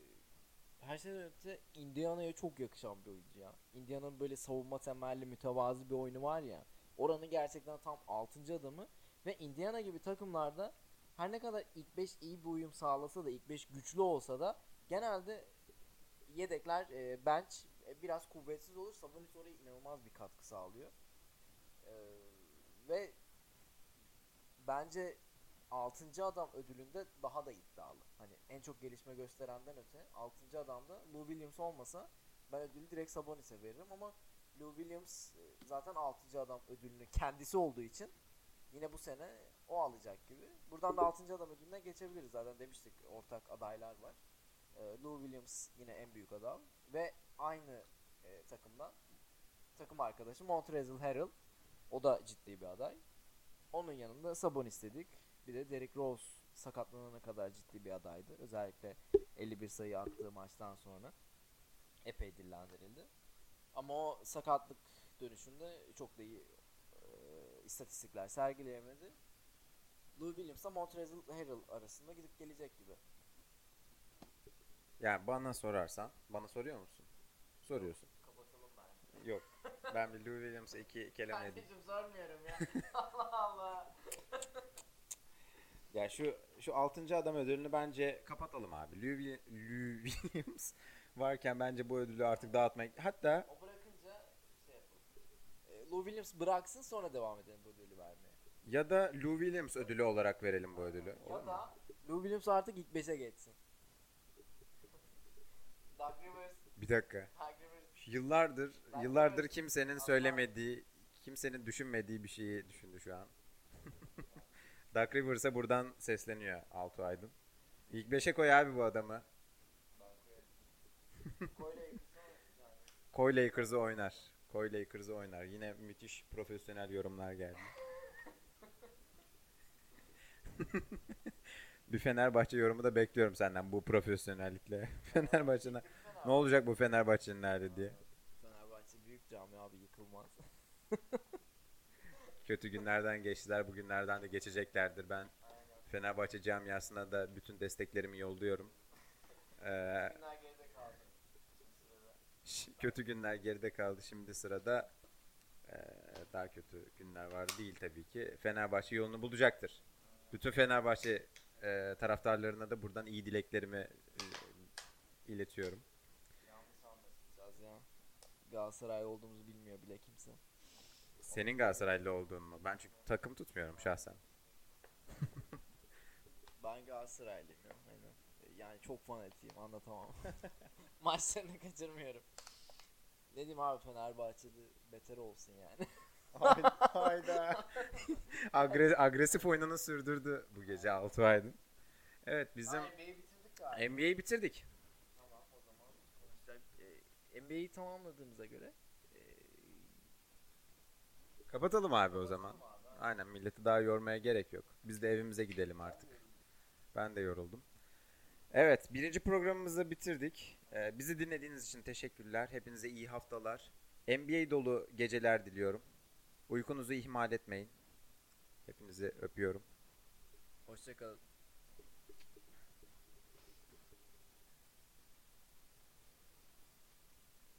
Speaker 1: her şeyden öte Indiana'ya çok yakışan bir oyuncu ya. Indiana'nın böyle savunma temelli mütevazı bir oyunu var ya. Oranın gerçekten tam 6. adamı ve Indiana gibi takımlarda her ne kadar ilk 5 iyi bir uyum sağlasa da ilk 5 güçlü olsa da genelde yedekler e, bench e, biraz kuvvetsiz olur. Sabonis oraya inanılmaz bir katkı sağlıyor. E, ve bence 6. adam ödülünde daha da iddialı. Hani en çok gelişme gösterenden öte 6. adamda Lou Williams olmasa ben ödülü direkt Sabonis'e veririm ama Lou Williams e, zaten 6. adam ödülünün kendisi olduğu için yine bu sene o alacak gibi. Buradan da 6. adam ödülüne geçebiliriz. Zaten demiştik ortak adaylar var. E, Lou Williams yine en büyük adam ve aynı e, takımdan takım arkadaşı Montrezl Harrell o da ciddi bir aday. Onun yanında Sabonis dedik. Bir de Derrick Rose sakatlanana kadar ciddi bir adaydı. Özellikle 51 sayı attığı maçtan sonra epey dillendirildi. Ama o sakatlık dönüşünde çok da iyi e, istatistikler sergileyemedi. Lou Williams'la Montrezl Harrell arasında gidip gelecek gibi.
Speaker 2: Yani bana sorarsan, bana soruyor musun? Soruyorsun.
Speaker 1: Kapatalım bence.
Speaker 2: Yok. Ben bir Lou Williams'a iki kelime edeyim.
Speaker 1: Kardeşim sormuyorum ya. Allah Allah.
Speaker 2: Ya şu şu 6. adam ödülünü bence kapatalım abi. Lou, Lou Williams varken bence bu ödülü artık dağıtmak. Hatta
Speaker 1: O bırakınca şey yapalım. E, Lou Williams bıraksın sonra devam edelim bu ödülü vermeye.
Speaker 2: ya da Lou Williams ödülü olarak verelim bu ödülü. Olur
Speaker 1: Ya
Speaker 2: mu?
Speaker 1: da Lou Williams artık ilk 5'e geçsin. Doug Rivers
Speaker 2: Bir dakika. Yıllardır, yıllardır kimsenin söylemediği, kimsenin düşünmediği bir şeyi düşündü şu an. Duck Rivers'a buradan sesleniyor Altuğ Aydın. İlk beşe koy abi bu adamı. Koy Lakers'ı oynar. Koy Lakers'ı oynar. Yine müthiş profesyonel yorumlar geldi. bir Fenerbahçe yorumu da bekliyorum senden bu profesyonellikle. Fenerbahçe'ne ne olacak bu Fenerbahçe'nin hali diye.
Speaker 1: Fenerbahçe büyük cami abi yıkılmaz.
Speaker 2: Kötü günlerden geçtiler, bugünlerden de geçeceklerdir. Ben Fenerbahçe camiasına da bütün desteklerimi yolluyorum. Ee, kötü günler geride kaldı. Şimdi sırada ee, daha kötü günler var değil tabii ki. Fenerbahçe yolunu bulacaktır. Bütün Fenerbahçe ee, taraftarlarına da buradan iyi dileklerimi ee, iletiyorum.
Speaker 1: Galatasaray olduğumuzu bilmiyor bile kimse.
Speaker 2: Senin Galatasaraylı olduğun mu? Ben çünkü takım tutmuyorum şahsen.
Speaker 1: Ben Galatasaraylıyım ya. Aynen. Yani çok fanatiyim anlatamam. Maçlarını kaçırmıyorum. Ne diyeyim abi Fenerbahçe'de beter olsun yani.
Speaker 4: Hayda.
Speaker 2: Agre- agresif oyununu sürdürdü bu gece Altuğ Aydın. Evet bizim
Speaker 1: NBA'yi bitirdik galiba.
Speaker 2: NBA'yi bitirdik.
Speaker 1: Tamam o zaman NBA'yi tamamladığımıza göre
Speaker 2: Kapatalım abi o zaman. Aynen milleti daha yormaya gerek yok. Biz de evimize gidelim artık. Ben de yoruldum. Evet birinci programımızı bitirdik. Ee, bizi dinlediğiniz için teşekkürler. Hepinize iyi haftalar. NBA dolu geceler diliyorum. Uykunuzu ihmal etmeyin. Hepinizi öpüyorum.
Speaker 1: hoşçakalın.